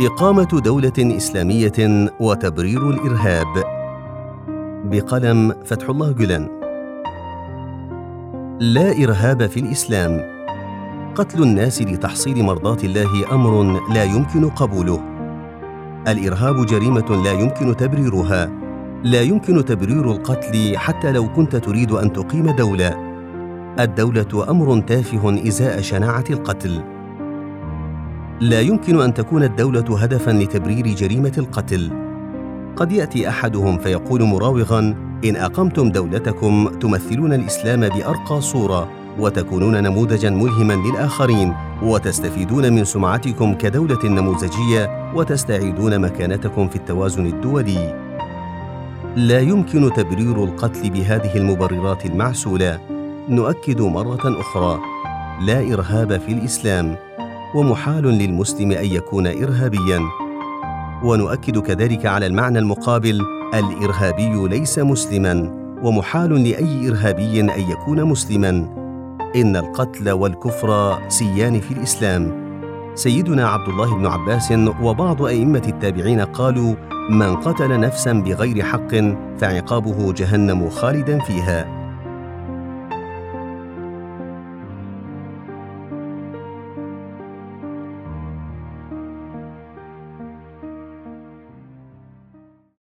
إقامة دولة إسلامية وتبرير الإرهاب. بقلم فتح الله جلان لا إرهاب في الإسلام. قتل الناس لتحصيل مرضاة الله أمر لا يمكن قبوله. الإرهاب جريمة لا يمكن تبريرها. لا يمكن تبرير القتل حتى لو كنت تريد أن تقيم دولة. الدولة أمر تافه إزاء شناعة القتل. لا يمكن أن تكون الدولة هدفا لتبرير جريمة القتل. قد يأتي أحدهم فيقول مراوغا إن أقمتم دولتكم تمثلون الإسلام بأرقى صورة وتكونون نموذجا ملهما للآخرين وتستفيدون من سمعتكم كدولة نموذجية وتستعيدون مكانتكم في التوازن الدولي. لا يمكن تبرير القتل بهذه المبررات المعسولة. نؤكد مرة أخرى لا إرهاب في الإسلام. ومحال للمسلم أن يكون ارهابيا. ونؤكد كذلك على المعنى المقابل الإرهابي ليس مسلما ومحال لأي إرهابي أن يكون مسلما. إن القتل والكفر سيان في الإسلام. سيدنا عبد الله بن عباس وبعض أئمة التابعين قالوا من قتل نفسا بغير حق فعقابه جهنم خالدا فيها.